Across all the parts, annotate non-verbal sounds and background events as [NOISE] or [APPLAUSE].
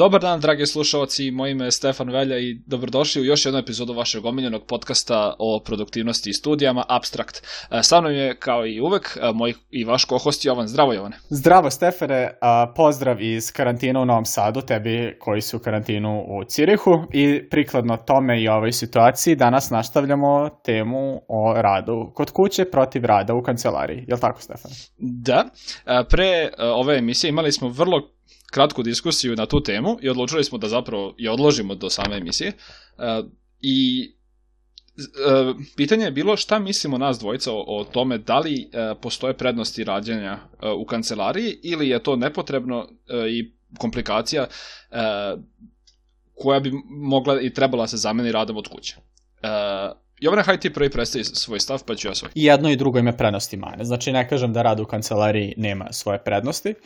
Dobar dan, dragi slušalci, moj ime je Stefan Velja i dobrodošli u još jednu epizodu vašeg omiljenog podcasta o produktivnosti i studijama Abstract. E, sa mnom je, kao i uvek, e, moj i vaš kohost Jovan. Zdravo, Jovane. Zdravo, Stefane. E, pozdrav iz karantina u Novom Sadu, tebi koji su u karantinu u Cirihu i prikladno tome i ovoj situaciji danas nastavljamo temu o radu kod kuće protiv rada u kancelariji. Je li tako, Stefane? Da. Pre ove emisije imali smo vrlo kratku diskusiju na tu temu i odlučili smo da zapravo je odložimo do same emisije. E, I e, pitanje je bilo šta mislimo nas dvojica o, tome da li e, postoje prednosti rađanja u kancelariji ili je to nepotrebno i komplikacija koja bi mogla i trebala se zameni radom od kuće. Jovana, hajde ti prvi predstavi svoj stav, pa ću ja svoj. I jedno i drugo ima prednosti mane. Znači, ne kažem da rad u kancelariji nema svoje prednosti. Uh,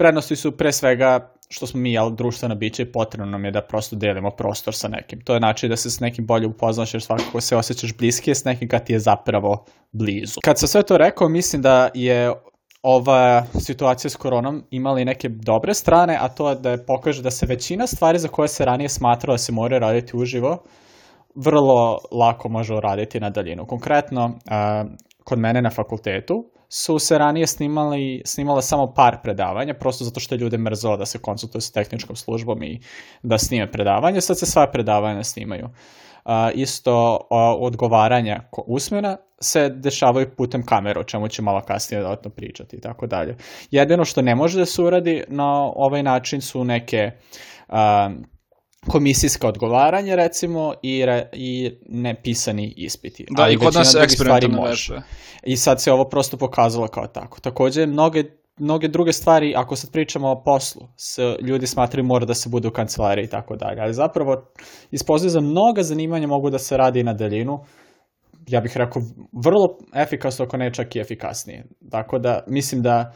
Prednosti su pre svega što smo mi, jel, društvena bića i potrebno nam je da prosto delimo prostor sa nekim. To je način da se s nekim bolje upoznaš jer svakako se osjećaš bliskije s nekim kad ti je zapravo blizu. Kad sam sve to rekao, mislim da je ova situacija s koronom imala i neke dobre strane, a to je da je pokaže da se većina stvari za koje se ranije smatralo da se mora raditi uživo, vrlo lako može raditi na daljinu. Konkretno, kod mene na fakultetu, su se ranije snimali, snimala samo par predavanja, prosto zato što je ljude mrzelo da se konsultuju sa tehničkom službom i da snime predavanje, sad se sva predavanja snimaju. Uh, isto uh, odgovaranja usmena se dešavaju putem kamere, o čemu ću malo kasnije dodatno pričati i tako dalje. Jedino što ne može da se uradi na ovaj način su neke uh, komisijska odgovaranja recimo i, re, i nepisani ispiti. Da, Ali i kod nas eksperimentalne vežbe. I sad se ovo prosto pokazalo kao tako. Takođe, mnoge mnoge druge stvari, ako sad pričamo o poslu, s, ljudi smatraju mora da se bude u kancelariji i tako dalje, ali zapravo ispoznaju za mnoga zanimanja mogu da se radi i na daljinu, ja bih rekao vrlo efikasno, ako ne čak i efikasnije. Tako da mislim da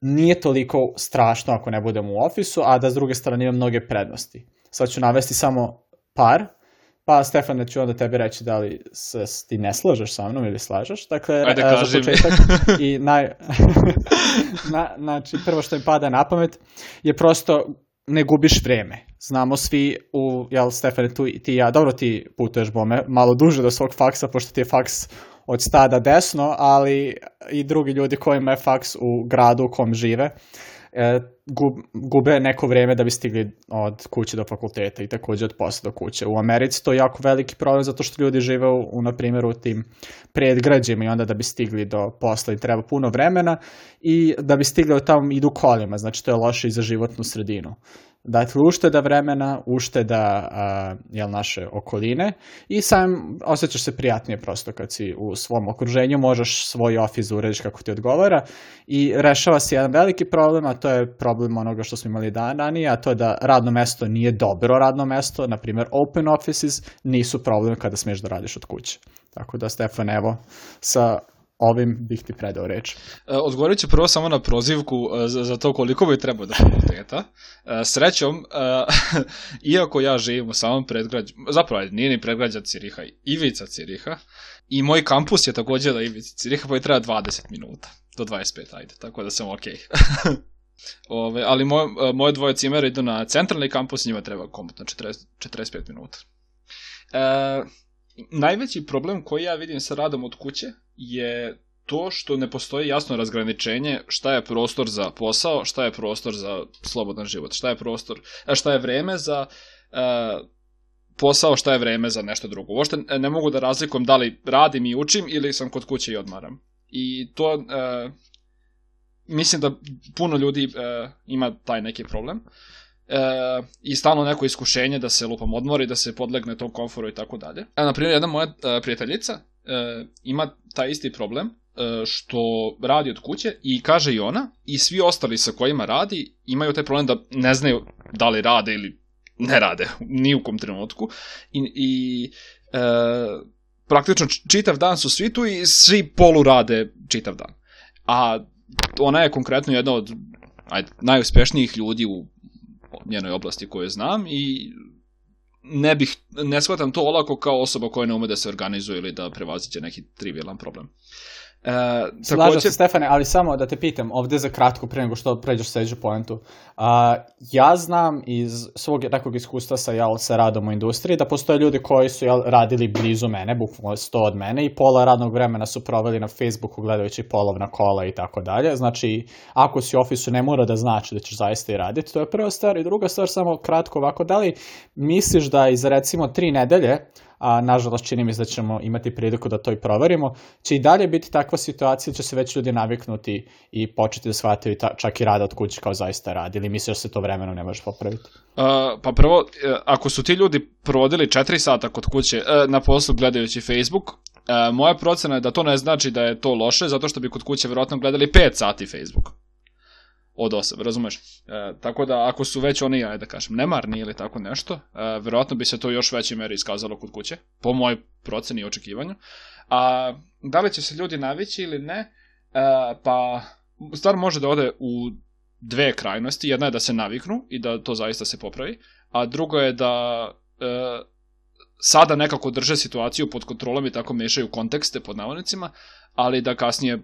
nije toliko strašno ako ne budemo u ofisu, a da s druge strane ima mnoge prednosti sad ću navesti samo par, pa Stefane ću onda tebi reći da li se ti ne slažeš sa mnom ili slažeš. Dakle, Ajde, uh, za početak [LAUGHS] i naj... [LAUGHS] na, znači, prvo što mi pada na pamet je prosto ne gubiš vreme. Znamo svi u, jel Stefane, tu ti ja, dobro ti putuješ bome, malo duže do svog faksa, pošto ti je faks od stada desno, ali i drugi ljudi kojima je faks u gradu u kom žive. Uh, e, gub, gube neko vreme da bi stigli od kuće do fakulteta i takođe od posla do kuće. U Americi to je jako veliki problem zato što ljudi žive u, u na primjer, u tim predgrađima i onda da bi stigli do posla i treba puno vremena i da bi stigli od tamo idu kolima, znači to je loše i za životnu sredinu. Dakle, ušteda vremena, ušteda a, jel, naše okoline i sam osjećaš se prijatnije prosto kad si u svom okruženju, možeš svoj ofis da urediš kako ti odgovara i rešava se jedan veliki problem, a to je problem onoga što smo imali dan ranije, a to je da radno mesto nije dobro radno mesto, na primjer open offices nisu problem kada smeš da radiš od kuće. Tako da, Stefan, evo, sa ovim bih ti predao reč. E, odgovorit ću prvo samo na prozivku e, za, to koliko bi trebao da fakulteta. E, srećom, [LAUGHS] iako ja živim u samom predgrađu, zapravo nije ni predgrađa Ciriha, ivica Ciriha, i moj kampus je takođe na da Ivica Ciriha, pa je treba 20 minuta, do 25, ajde, tako da sam okej. Okay. [LAUGHS] Ove, ali moj, moje dvoje cimera idu na centralni kampus, njima treba komutno 40, 45 minuta. E, najveći problem koji ja vidim sa radom od kuće je to što ne postoji jasno razgraničenje šta je prostor za posao, šta je prostor za slobodan život, šta je prostor, e, šta je vreme za uh, posao, šta je vreme za nešto drugo. Uopšte ne mogu da razlikujem da li radim i učim ili sam kod kuće i odmaram. I to uh, mislim da puno ljudi uh, ima taj neki problem. Uh, e, i stalno neko iskušenje da se lupam odmori, da se podlegne tom komforu i tako dalje. A, e, na primjer, jedna moja e, prijateljica e, ima taj isti problem e, što radi od kuće i kaže i ona i svi ostali sa kojima radi imaju taj problem da ne znaju da li rade ili ne rade [LAUGHS] ni u kom trenutku i, i e, praktično čitav dan su svi tu i svi polu rade čitav dan. A ona je konkretno jedna od ajde, najuspešnijih ljudi u njenoj oblasti koju znam i ne bih, ne shvatam to olako kao osoba koja ne ume da se organizuje ili da prevaziće neki trivialan problem. Uh, Slažem također... se, Stefane, ali samo da te pitam, ovde za kratko pre nego što pređeš sljedeću poentu. Uh, ja znam iz svog takvog iskustva sa, jel, sa radom u industriji da postoje ljudi koji su jel, radili blizu mene, bukvalno sto od mene i pola radnog vremena su proveli na Facebooku gledajući polovna kola i tako dalje. Znači, ako si u ofisu ne mora da znači da ćeš zaista i raditi, to je prva stvar. I druga stvar, samo kratko ovako, da li misliš da iz recimo tri nedelje a nažalost čini mi se da ćemo imati priliku da to i proverimo, će i dalje biti takva situacija da će se već ljudi naviknuti i početi da shvataju ta, čak i rada od kuće kao zaista radi ili misliš da se to vremenom ne može popraviti? Uh, pa prvo, e, ako su ti ljudi provodili 4 sata kod kuće uh, na poslu gledajući Facebook, uh, moja procena je da to ne znači da je to loše, zato što bi kod kuće vjerojatno gledali 5 sati Facebook od osobe, razumeš? E, tako da ako su već oni, ajde da kažem, nemarni ili tako nešto, e, verovatno bi se to još većoj meri iskazalo kod kuće, po mojoj proceni i očekivanju. A da li će se ljudi navići ili ne, e, pa stvar može da ode u dve krajnosti. Jedna je da se naviknu i da to zaista se popravi, a drugo je da e, sada nekako drže situaciju pod kontrolom i tako mešaju kontekste pod navodnicima, ali da kasnije e,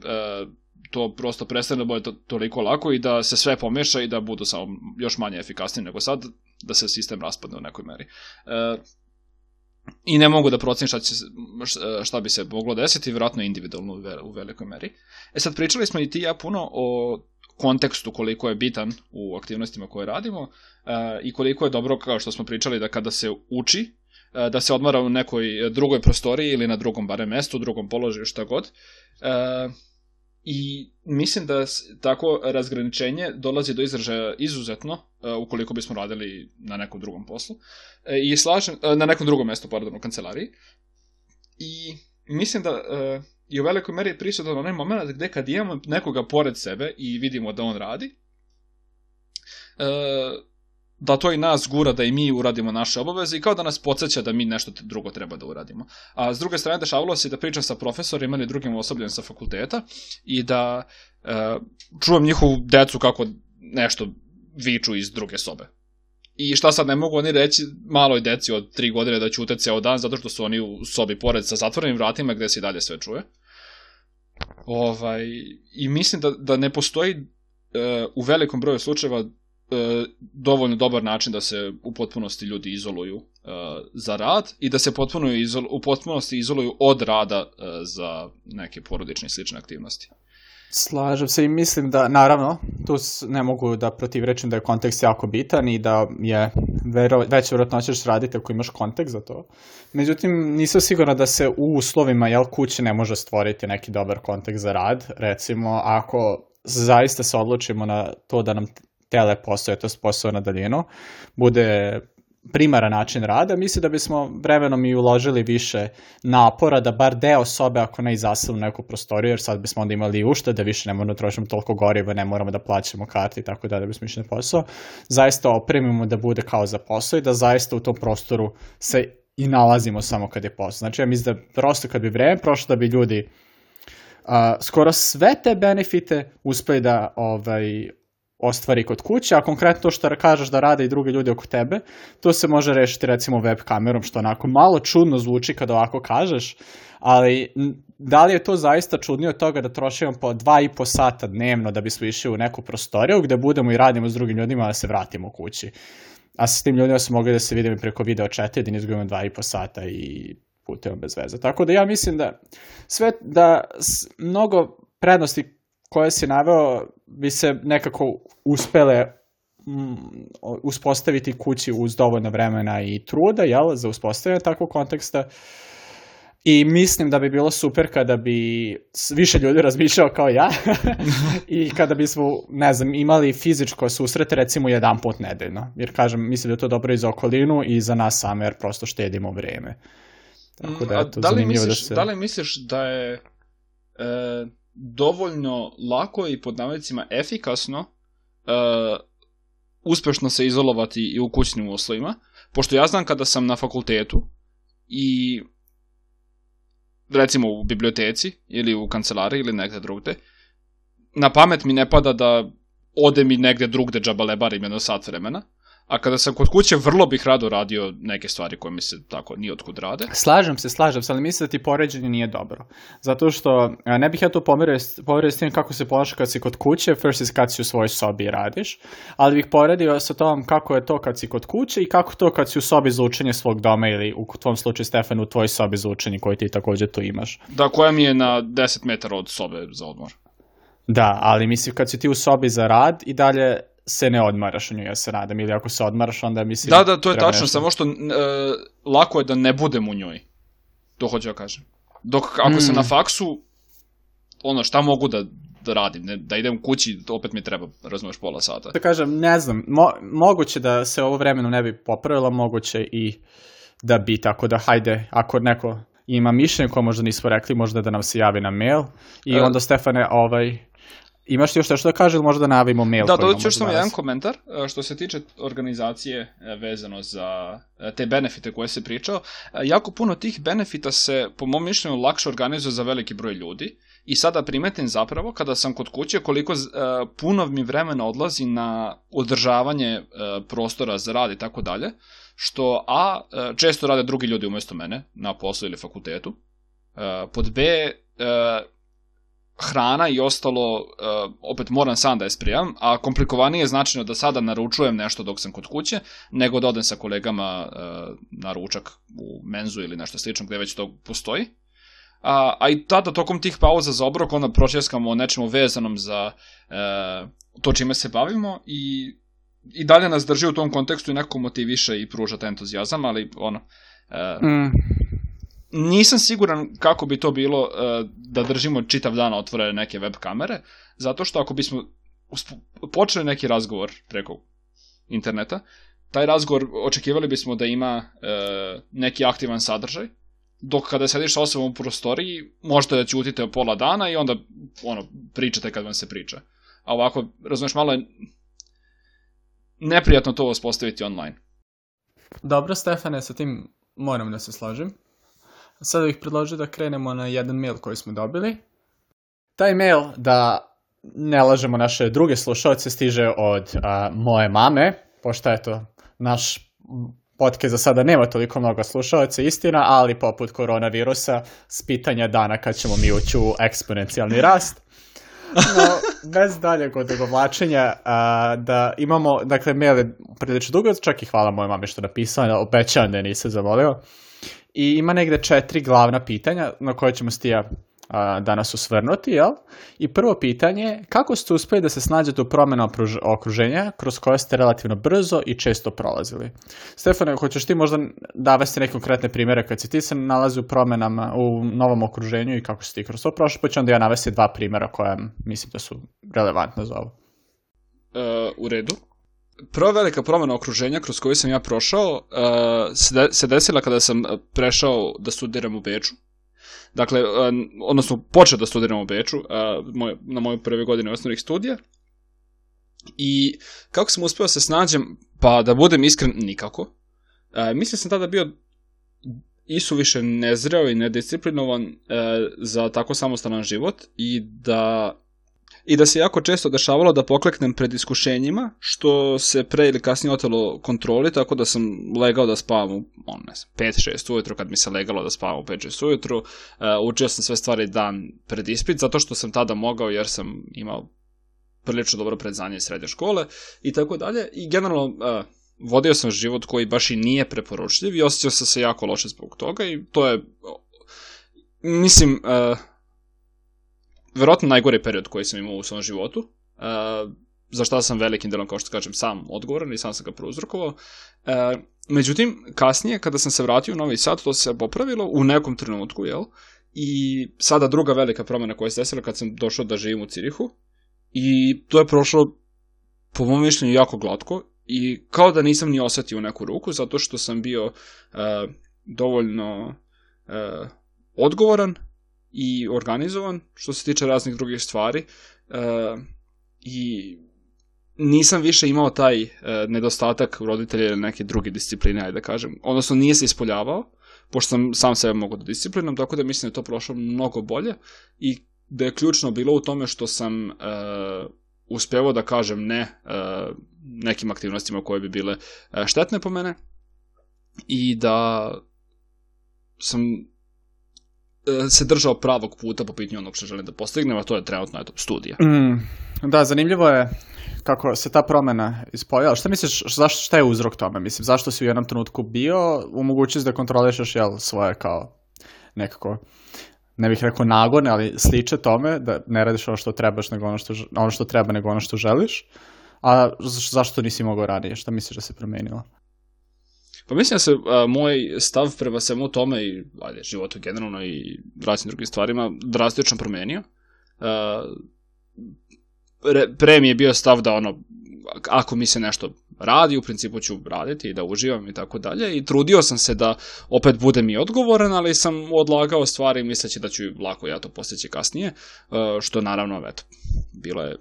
to prosto prestane da bude to, toliko lako i da se sve pomeša i da budu samo još manje efikasni nego sad, da se sistem raspadne u nekoj meri. E, I ne mogu da procenim šta, će, e, šta bi se moglo desiti, vjerojatno individualno u velikoj meri. E sad pričali smo i ti ja puno o kontekstu koliko je bitan u aktivnostima koje radimo e, i koliko je dobro, kao što smo pričali, da kada se uči, uh, da se odmara u nekoj drugoj prostoriji ili na drugom barem mestu, drugom položaju, šta god. Uh, I mislim da tako razgraničenje dolazi do izražaja izuzetno e, ukoliko bismo radili na nekom drugom poslu e, i slažem e, na nekom drugom mestu pardon u kancelariji. I mislim da je u velikoj meri prisutan onaj moment gde kad imamo nekoga pored sebe i vidimo da on radi, da to i nas gura da i mi uradimo naše obaveze i kao da nas podsjeća da mi nešto drugo treba da uradimo. A s druge strane dešavalo se da pričam sa profesorima ili drugim osobljem sa fakulteta i da e, čuvam njihovu decu kako nešto viču iz druge sobe. I šta sad ne mogu oni reći maloj deci od tri godine da ćute ceo dan zato što su oni u sobi pored sa zatvorenim vratima gde se i dalje sve čuje. Ovaj, I mislim da, da ne postoji e, u velikom broju slučajeva E, dovoljno dobar način da se u potpunosti ljudi izoluju e, za rad i da se potpuno izol, u potpunosti izoluju od rada e, za neke porodične i slične aktivnosti. Slažem se i mislim da, naravno, tu ne mogu da protivrečim da je kontekst jako bitan i da je vero, veća vjerojatnoća da ćeš raditi ako imaš kontekst za to. Međutim, nisam siguran da se u uslovima jel, kuće ne može stvoriti neki dobar kontekst za rad. Recimo, ako zaista se odlučimo na to da nam teleposao, da to posao na daljinu, bude primara način rada, mislim da bismo vremenom i uložili više napora da bar deo sobe, ako ne i u neku prostoriju, jer sad bismo onda imali da više ne moramo da trošimo toliko goriva, ne moramo da plaćamo karte i tako da da bismo išli na posao, zaista opremimo da bude kao za posao i da zaista u tom prostoru se i nalazimo samo kad je posao. Znači ja mislim da prosto kad bi vreme prošlo da bi ljudi a, skoro sve te benefite uspeli da ovaj, ostvari kod kuće, a konkretno to što kažeš da rade i drugi ljudi oko tebe, to se može rešiti recimo web kamerom, što onako malo čudno zvuči kada ovako kažeš, ali da li je to zaista čudnije od toga da trošimo po dva i po sata dnevno da bismo išli u neku prostoriju gde budemo i radimo s drugim ljudima, a da se vratimo kući. A sa tim ljudima smo mogli da se vidimo preko video četa i da ne izgubimo dva i po sata i putevima bez veze. Tako da ja mislim da sve, da mnogo prednosti koje si naveo bi se nekako uspele mm, uspostaviti kući uz dovoljno vremena i truda, jel, za uspostavljanje takvog konteksta. I mislim da bi bilo super kada bi više ljudi razmišljao kao ja [LAUGHS] i kada bismo, ne znam, imali fizičko susrete recimo jedan put nedeljno. Jer kažem, mislim da je to dobro i za okolinu i za nas same, jer prosto štedimo vreme. Tako mm, da, je to da li da misliš, da, se... da li misliš da je e, dovoljno lako i pod navodnicima efikasno uh, uspešno se izolovati i u kućnim uslovima, pošto ja znam kada sam na fakultetu i recimo u biblioteci ili u kancelari ili negde drugde, na pamet mi ne pada da ode mi negde drugde džabalebarim jedno sat vremena, a kada sam kod kuće, vrlo bih rado radio neke stvari koje mi se tako nijotkud rade. Slažem se, slažem se, ali mislim da ti poređenje nije dobro. Zato što e, ne bih ja to pomerio s tim kako se ponaša kad si kod kuće versus kad si u svojoj sobi radiš, ali bih poredio sa tom kako je to kad si kod kuće i kako to kad si u sobi za učenje svog doma ili u tvom slučaju, Stefan, u tvojoj sobi za učenje koju ti takođe tu imaš. Da, koja mi je na 10 metara od sobe za odmor. Da, ali mislim kad si ti u sobi za rad i dalje se ne odmaraš u njoj, ja se nadam, ili ako se odmaraš, onda mislim... Da, da, to je tačno, nešto. samo što e, lako je da ne budem u njoj, to hoću da kažem. Dok ako mm. sam na faksu, ono, šta mogu da, da radim, ne, da idem kući, opet mi treba, razumeš, pola sata. Da kažem, ne znam, mo moguće da se ovo vremeno ne bi popravilo, moguće i da bi, tako da hajde, ako neko ima mišljenje koje možda nismo rekli, možda da nam se javi na mail i e... onda Stefane, ovaj, Imaš ti još nešto da kaže ili možda da navimo mail? Da, dodat ću još samo jedan komentar e, što se tiče organizacije e, vezano za e, te benefite koje se pričao. Jako puno tih benefita se, po mom mišljenju, lakše organizuje za veliki broj ljudi i sada primetim zapravo kada sam kod kuće koliko uh, puno mi vremena odlazi na održavanje uh, prostora za rad i tako dalje, što A, uh, često rade drugi ljudi umesto mene na poslu ili fakultetu, pod B, hrana i ostalo, uh, opet moram sam da je sprijam, a komplikovanije je značajno da sada naručujem nešto dok sam kod kuće, nego da odem sa kolegama uh, na ručak u menzu ili nešto slično gde već to postoji. A, a i tada tokom tih pauza za obrok onda pročeskamo o nečemu vezanom za e, to čime se bavimo i, i dalje nas drži u tom kontekstu i nekako motiviše i pruža taj entuzijazam, ali ono, e, mm nisam siguran kako bi to bilo e, da držimo čitav dan otvorene neke web kamere, zato što ako bismo počeli neki razgovor preko interneta, taj razgovor očekivali bismo da ima e, neki aktivan sadržaj, dok kada sediš sa osobom u prostoriji, možete da ćutite pola dana i onda ono, pričate kad vam se priča. A ovako, razumeš, malo je neprijatno to uspostaviti online. Dobro, Stefane, sa tim moram da se složim. Sada bih predložio da krenemo na jedan mail koji smo dobili. Taj mail, da ne lažemo naše druge slušalce, stiže od a, moje mame, pošto to naš podcast za sada nema toliko mnogo slušalaca, istina, ali poput koronavirusa, s pitanja dana kad ćemo mi ući u eksponencijalni rast. No, bez daljeg odugovlačenja, da imamo, dakle, mail je prilično dugo, čak i hvala moje mame što napisala, obećavam da nisam zavolio. I ima negde četiri glavna pitanja na koje ćemo se ja a, danas osvrnuti, jel? I prvo pitanje, kako ste uspeli da se snađete u promjena okruženja kroz koje ste relativno brzo i često prolazili? Stefane, hoćeš ti možda davesti neke konkretne primjere kad se ti se nalazi u promenama u novom okruženju i kako si ti kroz to prošao, pa ću onda ja navesti dva primjera koja mislim da su relevantna za ovo. Uh, u redu prva velika promena okruženja kroz koju sam ja prošao uh, se, se desila kada sam uh, prešao da studiram u Beču. Dakle, uh, odnosno počeo da studiram u Beču na mojoj prve godine osnovnih studija. I kako sam uspeo da se snađem, pa da budem iskren, nikako. Uh, mislim sam tada bio i su više nezreo i nedisciplinovan za tako samostalan život i da i da se jako često dešavalo da pokleknem pred iskušenjima, što se pre ili kasnije otelo kontroli, tako da sam legao da spavam u, on, ne znam, 5-6 ujutru, kad mi se legalo da spavam u 5-6 ujutru, uh, učio sam sve stvari dan pred ispit, zato što sam tada mogao jer sam imao prilično dobro predznanje srednje škole i tako dalje, i generalno... Uh, vodio sam život koji baš i nije preporučljiv i osjećao sam se jako loše zbog toga i to je, mislim, uh, verovatno najgore period koji sam imao u svom životu, uh, za šta sam velikim delom, kao što kažem, sam odgovoran i sam sam ga prouzrokovao. E, međutim, kasnije, kada sam se vratio u Novi Sad, to se popravilo u nekom trenutku, jel? I sada druga velika promena koja se desila kad sam došao da živim u Cirihu i to je prošlo, po mom mišljenju, jako glatko i kao da nisam ni osetio neku ruku zato što sam bio e, dovoljno e, odgovoran i organizovan što se tiče raznih drugih stvari e, i nisam više imao taj e, nedostatak roditelja ili neke druge discipline, ajde da kažem. Odnosno nije se ispoljavao, pošto sam sam sebe mogao da disciplinom, tako da mislim da je to prošlo mnogo bolje i da je ključno bilo u tome što sam e, uspevao da kažem ne e, nekim aktivnostima koje bi bile e, štetne po mene i da sam Eh, se držao pravog puta po pitanju onog što žele da postignemo, a to je trenutno eto, studija. Mm, da, zanimljivo je kako se ta promena ispojila. Šta misliš, zašto, šta je uzrok tome? Mislim, zašto si u jednom trenutku bio u mogućnosti da kontrolišeš jel, svoje kao nekako ne bih rekao nagone, ali sliče tome da ne radiš ono što trebaš nego ono što, ono što treba nego ono što želiš. A zašto nisi mogao ranije? Šta misliš da se promenilo? Pa mislim da se a, moj stav prema svemu tome i ajde, životu generalno i raznim drugim stvarima drastično promenio. A, re, pre mi je bio stav da ono, ako mi se nešto radi, u principu ću raditi i da uživam i tako dalje i trudio sam se da opet budem i odgovoran, ali sam odlagao stvari misleći da ću lako ja to postići kasnije, što naravno, eto, bilo je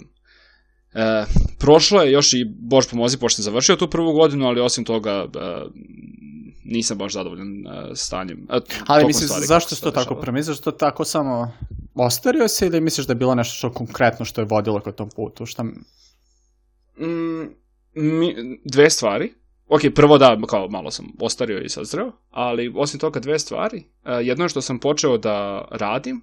E, prošlo je još i Bož pomozi pošto je završio tu prvu godinu, ali osim toga e, nisam baš zadovoljan e, stanjem. E, ali misliš, stvari, zašto to tako prema? Misliš tako samo ostario se ili misliš da je bilo nešto što konkretno što je vodilo ka tom putu? Šta... Mm, mi, dve stvari. Ok, prvo da, kao malo sam ostario i sazreo, ali osim toga dve stvari. E, jedno je što sam počeo da radim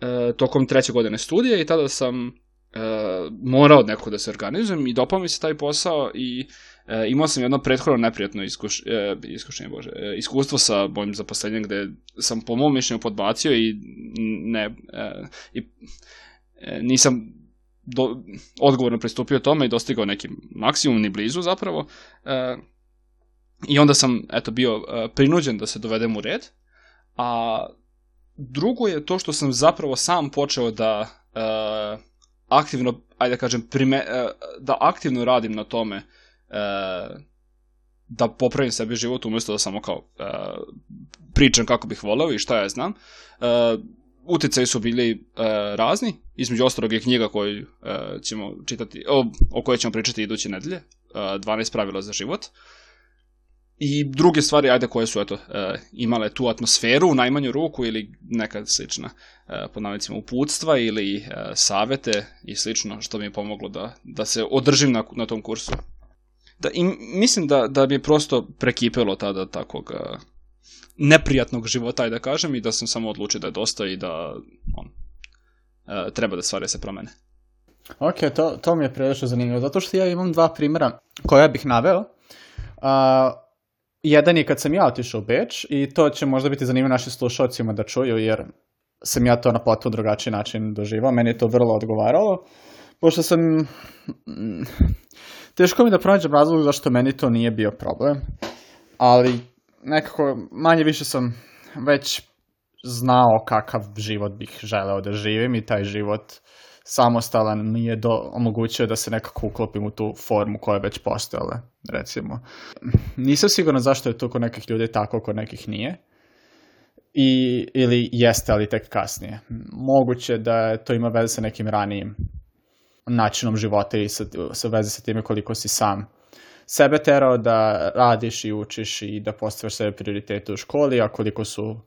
e, tokom treće godine studije i tada sam E, morao neko da se organizujem i dopao mi se taj posao i e, imao sam jedno prethodno neprijatno iskuš, e, iskušenje, bože, e, iskustvo sa mojim zaposlenjem gde sam po mom mišljenju podbacio i ne, e, i, e, nisam do, odgovorno pristupio tome i dostigao neki maksimum, ni blizu zapravo. E, I onda sam, eto, bio e, prinuđen da se dovedem u red, a drugo je to što sam zapravo sam počeo da e, aktivno, ajde da kažem, prime, e, da aktivno radim na tome e, da popravim sebi život umjesto da samo kao e, pričam kako bih voleo i šta ja znam. Uticaji su bili razni, između ostalog je knjiga koju ćemo čitati, o, o kojoj ćemo pričati iduće nedelje, 12 pravila za život. Uh, i druge stvari, ajde, koje su eto, e, imale tu atmosferu u najmanju ruku ili neka slična, e, pod navicima, uputstva ili e, savete i slično, što mi je pomoglo da, da se održim na, na tom kursu. Da, i mislim da, da bi prosto prekipelo tada takog neprijatnog života, ajde da kažem, i da sam samo odlučio da je dosta i da on, treba da stvari se promene. Ok, to, to mi je previše zanimljivo, zato što ja imam dva primjera koja bih naveo. Uh, Jedan je kad sam ja otišao u Beč i to će možda biti zanimljivo našim slušalcima da čuju jer sam ja to na potpuno drugačiji način doživao, meni je to vrlo odgovaralo, pošto sam... Mm, teško mi da pronađem razlog zašto meni to nije bio problem, ali nekako manje više sam već znao kakav život bih želeo da živim i taj život uh, samostalan mi je do, omogućio da se nekako uklopim u tu formu koja je već postojala, recimo. Nisam siguran zašto je to kod nekih ljudi tako, kod nekih nije. I, ili jeste, ali tek kasnije. Moguće da to ima veze sa nekim ranijim načinom života i sa, sa veze sa time koliko si sam sebe terao da radiš i učiš i da postaviš sebe prioritete u školi, a koliko su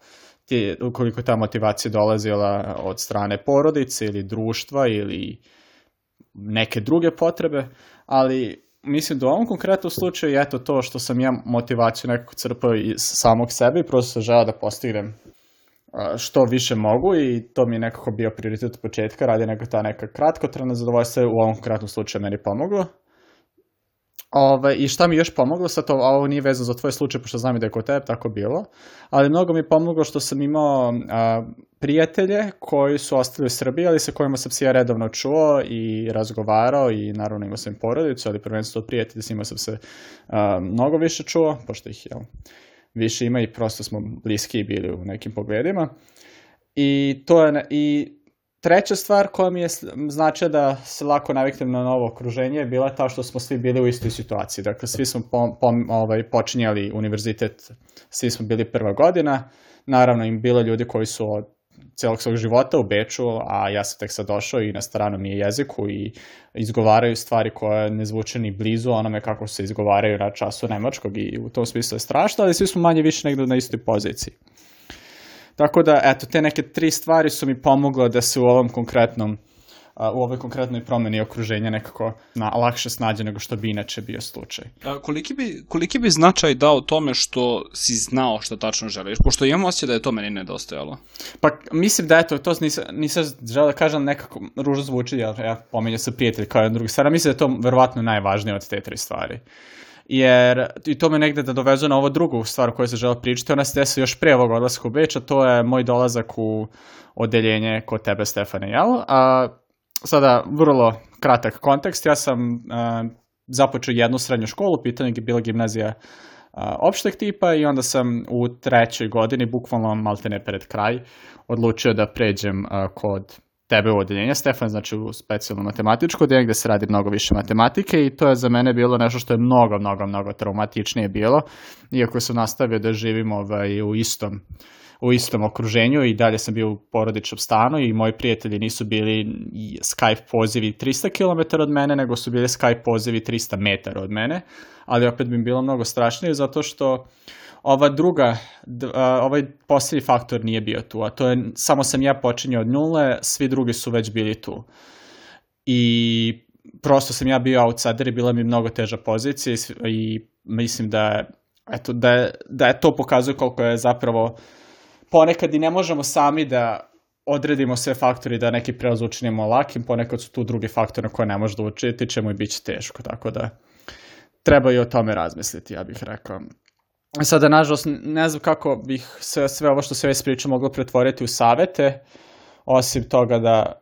ti, ukoliko ta motivacija dolazila od strane porodice ili društva ili neke druge potrebe, ali mislim da u ovom konkretnom slučaju je to to što sam ja motivaciju nekako crpao iz samog sebe i prosto sam želao da postignem što više mogu i to mi je nekako bio prioritet od početka, radi neka ta neka kratkotrana zadovoljstva u ovom konkretnom slučaju meni pomoglo. Ove, ovaj, I šta mi još pomoglo, sad to, ovo nije vezano za tvoj slučaj, pošto znam i da je kod tebe tako bilo, ali mnogo mi je pomoglo što sam imao a, prijatelje koji su ostali u Srbiji, ali sa kojima sam se ja redovno čuo i razgovarao i naravno imao sam im porodicu, ali prvenstveno od prijatelja s njima sam se a, mnogo više čuo, pošto ih jel, više ima i prosto smo bliski bili u nekim pogledima. I to je, i treća stvar koja mi je značila da se lako naviknem na novo okruženje je bila ta što smo svi bili u istoj situaciji. Dakle, svi smo po, pom, ovaj, počinjali univerzitet, svi smo bili prva godina. Naravno, im bilo ljudi koji su od celog svog života u Beču, a ja sam tek sad došao i na stranom je jeziku i izgovaraju stvari koje ne zvuče ni blizu onome kako se izgovaraju na času nemačkog i u tom smislu je strašno, ali svi smo manje više negde na istoj poziciji. Tako da, eto, te neke tri stvari su mi pomogle da se u ovom konkretnom u ovoj konkretnoj promeni okruženja nekako na, lakše snađe nego što bi inače bio slučaj. A koliki, bi, koliki bi značaj dao tome što si znao šta tačno želiš? Pošto imam osjećaj da je to meni nedostajalo. Pa mislim da eto, to nisam, nisam želeo da kažem nekako ružno zvuči, jer ja pomenjam sa prijatelj kao jedan drugi stvar, mislim da je to verovatno najvažnije od te tri stvari. Uh, jer i to me negde da dovezu na ovo drugu stvar koju se žela pričati, ona se desa još pre ovog odlaska u Beč, a to je moj dolazak u odeljenje kod tebe, Stefane, jel? A, sada, vrlo kratak kontekst, ja sam a, e, započeo jednu srednju školu, pitanje je bila gimnazija a, e, opšteg tipa i onda sam u trećoj godini, bukvalno maltene pred kraj, odlučio da pređem a, e, kod tebe u odeljenje, Stefan, znači u specijalno matematičko odeljenje gde se radi mnogo više matematike i to je za mene bilo nešto što je mnogo, mnogo, mnogo traumatičnije bilo, iako sam nastavio da živim ovaj, u istom u istom okruženju i dalje sam bio u porodičnom stanu i moji prijatelji nisu bili Skype pozivi 300 km od mene, nego su bili Skype pozivi 300 metara od mene, ali opet bi bilo mnogo strašnije zato što uh, ova druga, ovaj posljednji faktor nije bio tu, a to je samo sam ja počinio od nule, svi drugi su već bili tu. I prosto sam ja bio outsider i bila mi mnogo teža pozicija i mislim da, eto, da, je, da je to pokazuje koliko je zapravo ponekad i ne možemo sami da odredimo sve faktore da neki prelaz učinimo lakim, ponekad su tu drugi faktori na koje ne možeš da učiniti, čemu i bit će teško, tako da treba i o tome razmisliti, ja bih rekao sada, nažalost, ne znam kako bih sve, sve ovo što se već priča moglo pretvoriti u savete, osim toga da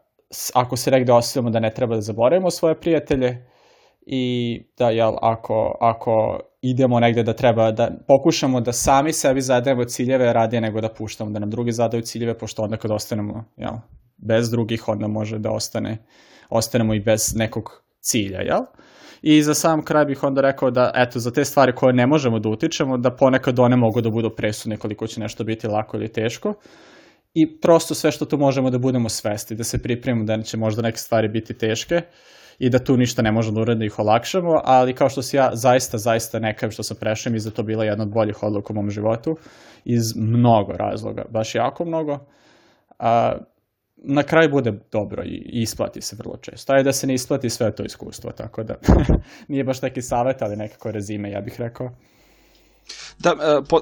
ako se negde osjećamo da ne treba da zaboravimo svoje prijatelje i da, jel, ako, ako idemo negde da treba da pokušamo da sami sebi zadajemo ciljeve radije nego da puštamo, da nam drugi zadaju ciljeve, pošto onda kad ostanemo, jel, bez drugih, onda može da ostane, ostanemo i bez nekog cilja, jel? Uh, I za sam kraj bih onda rekao da, eto, za te stvari koje ne možemo da utičemo, da ponekad one mogu da budu presudne koliko će nešto biti lako ili teško. I prosto sve što tu možemo da budemo svesti, da se pripremimo da će možda neke stvari biti teške i da tu ništa ne možemo da uredno da ih olakšamo, ali kao što se ja zaista, zaista nekajem što sam prešao, mi za da to bila jedna od boljih odluka u mom životu, iz mnogo razloga, baš jako mnogo. A, na kraju bude dobro i, i isplati se vrlo često. Ajde da se ne isplati sve to iskustvo, tako da [LAUGHS] nije baš neki savjet, ali nekako rezime, ja bih rekao. Da, e, po,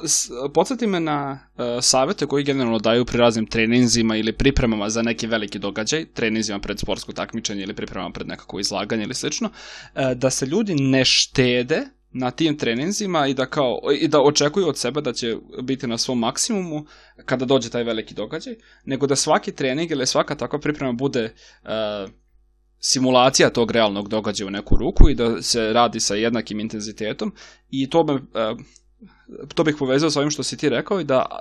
podsjeti me na e, savete koji generalno daju pri raznim treninzima ili pripremama za neki veliki događaj, treninzima pred sportsko takmičenje ili pripremama pred nekako izlaganje ili slično, e, da se ljudi ne štede na tim treninzima i da kao i da očekuju od sebe da će biti na svom maksimumu kada dođe taj veliki događaj, nego da svaki trening ili svaka takva priprema bude uh, simulacija tog realnog događaja u neku ruku i da se radi sa jednakim intenzitetom i to me uh, to bih povezao sa ovim što si ti rekao i da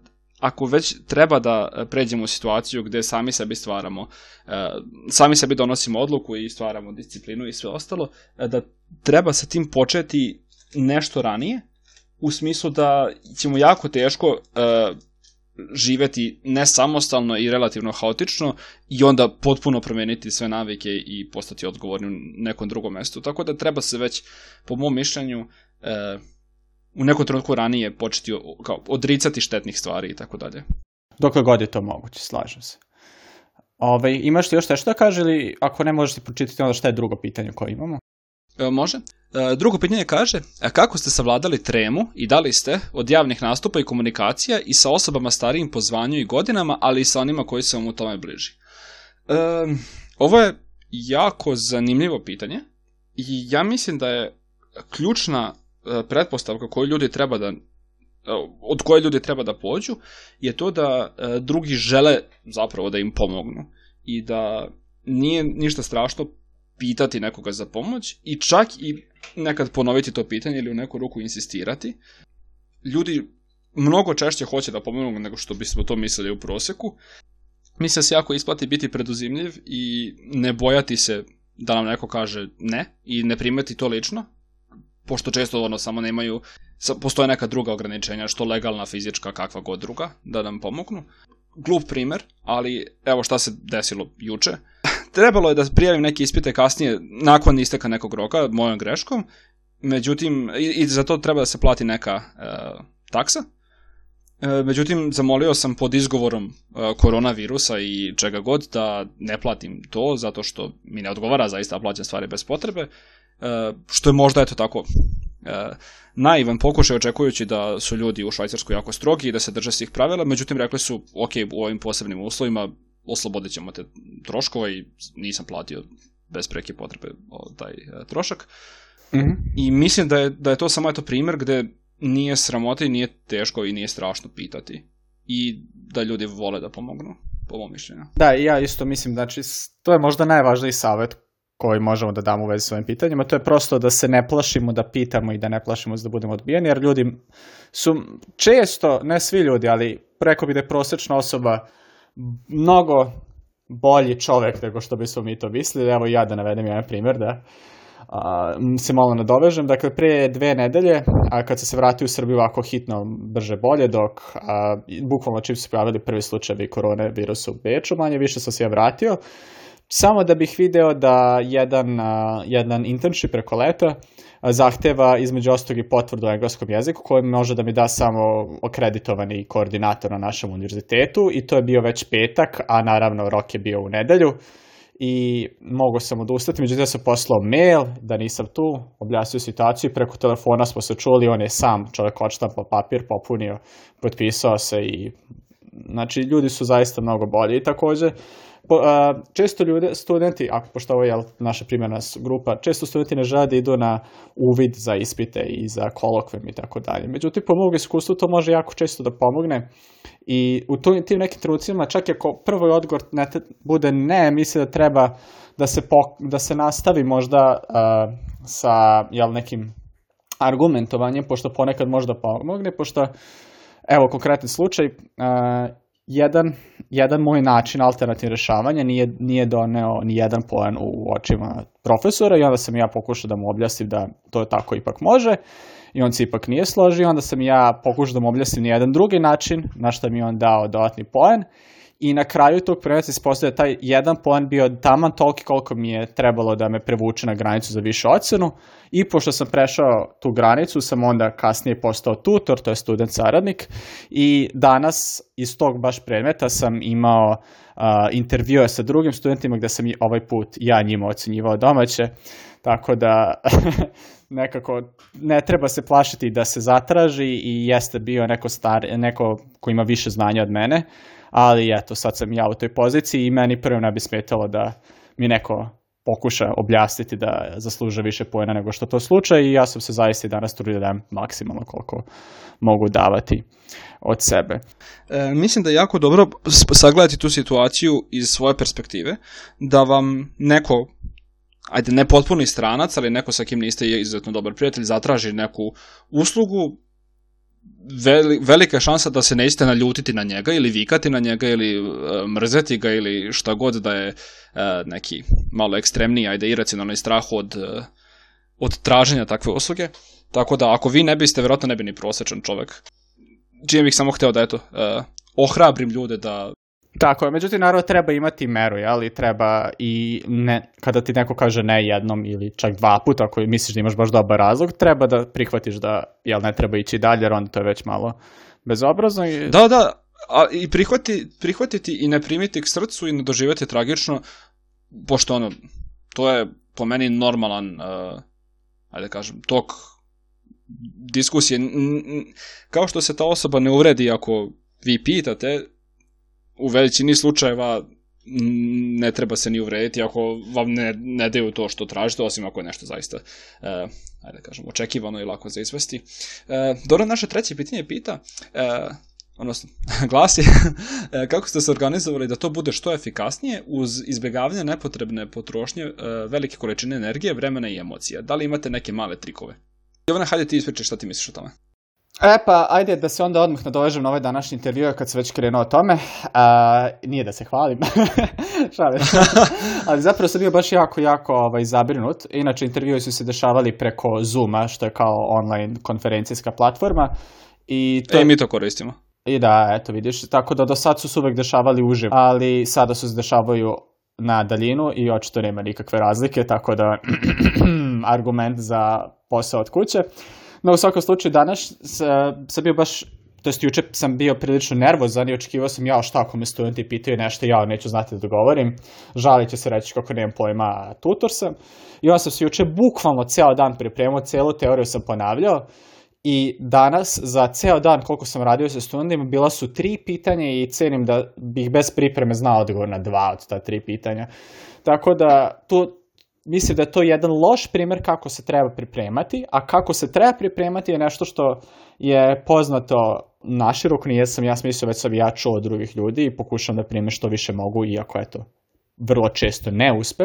uh, ako već treba da e, pređemo u situaciju gde sami sebi stvaramo, e, sami sebi donosimo odluku i stvaramo disciplinu i sve ostalo, e, da treba sa tim početi nešto ranije, u smislu da ćemo jako teško živeti nesamostalno i relativno haotično i onda potpuno promeniti sve navike i postati odgovorni u nekom drugom mestu. Tako da treba se već, po mom mišljenju, u nekom trenutku ranije početi kao, odricati štetnih stvari i tako dalje. Dokle god je to moguće, slažem se. Ove, imaš li još nešto da kaže ili ako ne možeš ti pročitati onda šta je drugo pitanje koje imamo? E, može. E, drugo pitanje kaže, a kako ste savladali tremu i da li ste od javnih nastupa i komunikacija i sa osobama starijim po zvanju i godinama, ali i sa onima koji su vam u tome bliži? E, ovo je jako zanimljivo pitanje i ja mislim da je ključna E, pretpostavka koju ljudi treba da e, od koje ljudi treba da pođu je to da e, drugi žele zapravo da im pomognu i da nije ništa strašno pitati nekoga za pomoć i čak i nekad ponoviti to pitanje ili u neku ruku insistirati. Ljudi mnogo češće hoće da pomognu nego što bismo to mislili u proseku. Mislim da se jako isplati biti preduzimljiv i ne bojati se da nam neko kaže ne i ne primeti to lično, pošto često ono samo nemaju, postoje neka druga ograničenja, što legalna, fizička, kakva god druga, da nam pomognu. Glup primer, ali evo šta se desilo juče. [LAUGHS] Trebalo je da prijavim neke ispite kasnije, nakon isteka nekog roka, mojom greškom, međutim, i, i za to treba da se plati neka e, taksa, e, međutim, zamolio sam pod izgovorom e, koronavirusa i čega god da ne platim to, zato što mi ne odgovara zaista da plaćam stvari bez potrebe. E, što je možda, eto tako, e, naivan pokušaj očekujući da su ljudi u Švajcarskoj jako strogi i da se drže svih pravila, međutim rekli su, ok, u ovim posebnim uslovima oslobodit ćemo te troškova i nisam platio bez preke potrebe taj e, trošak. Mm -hmm. I mislim da je, da je to samo eto primer gde nije sramota i nije teško i nije strašno pitati. I da ljudi vole da pomognu, po mom mišljenju. Da, ja isto mislim, znači, to je možda najvažniji savet koji možemo da damo u vezi s ovim pitanjima, to je prosto da se ne plašimo da pitamo i da ne plašimo da budemo odbijeni, jer ljudi su često, ne svi ljudi, ali preko bi da je prosečna osoba mnogo bolji čovek nego što bismo mi to mislili. Evo ja da navedem jedan primer, da a, se malo nadovežem. Dakle, pre dve nedelje, a kad se se vratio u Srbiju ovako hitno, brže, bolje, dok a, bukvalno čim su pojavili prvi slučajevi korone virusa u Beču, manje više sam se ja vratio, samo da bih video da jedan, a, jedan internship preko leta a, zahteva između ostalog i potvrdu o engleskom jeziku koju može da mi da samo akreditovani koordinator na našem univerzitetu i to je bio već petak, a naravno rok je bio u nedelju i mogo sam odustati, međutim ja sam poslao mail da nisam tu, objasnio situaciju i preko telefona smo se čuli, on je sam čovjek odštampao papir, popunio, potpisao se i znači ljudi su zaista mnogo bolji i takođe Po, a, često ljude, studenti, ako pošto ovo je naša primjena grupa, često studenti ne žele da idu na uvid za ispite i za kolokvem i tako dalje. Međutim, po mog iskustvu to može jako često da pomogne i u tim nekim trenucima, čak i ako prvi odgovor ne te, bude ne, misle da treba da se, pok, da se nastavi možda uh, sa jel, nekim argumentovanjem, pošto ponekad možda pomogne, pošto evo konkretni slučaj, uh, jedan, jedan moj način alternativnog rešavanja nije, nije doneo ni jedan poen u očima profesora i onda sam ja pokušao da mu objasnim da to je tako ipak može i on se ipak nije složio, onda sam ja pokušao da mu objasnim ni jedan drugi način, na što mi on dao dodatni poen i na kraju tog prenosa ispostavlja da taj jedan poen bio taman toliko koliko mi je trebalo da me prevuče na granicu za višu ocenu i pošto sam prešao tu granicu sam onda kasnije postao tutor, to je student saradnik i danas iz tog baš predmeta sam imao uh, intervjue sa drugim studentima gde sam ovaj put ja njima ocenjivao domaće, tako da [LAUGHS] nekako ne treba se plašiti da se zatraži i jeste bio neko, star, neko ko ima više znanja od mene, ali eto, sad sam ja u toj poziciji i meni prvo ne bi smetalo da mi neko pokuša objasniti da zasluže više pojena nego što to slučaj i ja sam se zaista i danas trudio da dajem maksimalno koliko mogu davati od sebe. E, mislim da je jako dobro sagledati tu situaciju iz svoje perspektive, da vam neko ajde, ne potpuni stranac, ali neko sa kim niste izuzetno dobar prijatelj, zatraži neku uslugu, velika je šansa da se nećete naljutiti na njega ili vikati na njega ili e, mrzeti ga ili šta god da je e, neki malo ekstremniji, ajde iracionalni strah od, e, od traženja takve usluge. Tako da ako vi ne biste, verovatno ne bi ni prosečan čovjek. Čime bih samo hteo da eto, ohrabrim ljude da Tako je, međutim naravno treba imati meru, ali treba i ne, kada ti neko kaže ne jednom ili čak dva puta ako misliš da imaš baš dobar razlog, treba da prihvatiš da jel ne treba ići dalje jer onda to je već malo bezobrazno. I... Da, da, a, i prihvati, prihvatiti i ne primiti k srcu i ne doživjeti tragično, pošto ono, to je po meni normalan, uh, ajde da kažem, tok diskusije. Kao što se ta osoba ne uvredi ako vi pitate, u većini slučajeva ne treba se ni uvrediti ako vam ne, ne daju to što tražite, osim ako je nešto zaista, e, ajde da kažem, očekivano i lako za izvesti. E, Doran, naše treće pitanje pita, e, odnosno [LAUGHS] glasi, e, kako ste se organizovali da to bude što efikasnije uz izbjegavanje nepotrebne potrošnje e, velike količine energije, vremena i emocija? Da li imate neke male trikove? Jovana, hajde ti ispričaj šta ti misliš o tome. E pa, ajde da se onda odmah nadovežem na ovaj današnji intervju kad se već krenuo o tome. A, e, nije da se hvalim, [LAUGHS] šalim. [LAUGHS] Ali zapravo sam bio baš jako, jako ovaj, zabrinut. Inače, intervjue su se dešavali preko Zooma, što je kao online konferencijska platforma. I to... E, mi to koristimo. I da, eto vidiš, tako da do sad su se uvek dešavali uživo, ali sada su se dešavaju na daljinu i očito nema nikakve razlike, tako da [CLEARS THROAT] argument za posao od kuće. Uh, No u svakom slučaju danas e, sam bio baš to jest juče sam bio prilično nervozan i očekivao sam, ja šta ako me studenti pitaju nešto, ja neću znati da govorim, žalit će se reći kako nemam pojma, tutor sam. I onda sam se juče bukvalno ceo dan pripremao, celu teoriju sam ponavljao i danas za ceo dan koliko sam radio sa studentima bila su tri pitanja i cenim da bih bez pripreme znao odgovor na dva od ta tri pitanja. Tako da tu, mislim da je to jedan loš primer kako se treba pripremati, a kako se treba pripremati je nešto što je poznato naširoko, nije sam ja smislio, već sam ja čuo od drugih ljudi i pokušam da primim što više mogu, iako eto, vrlo često ne uspe,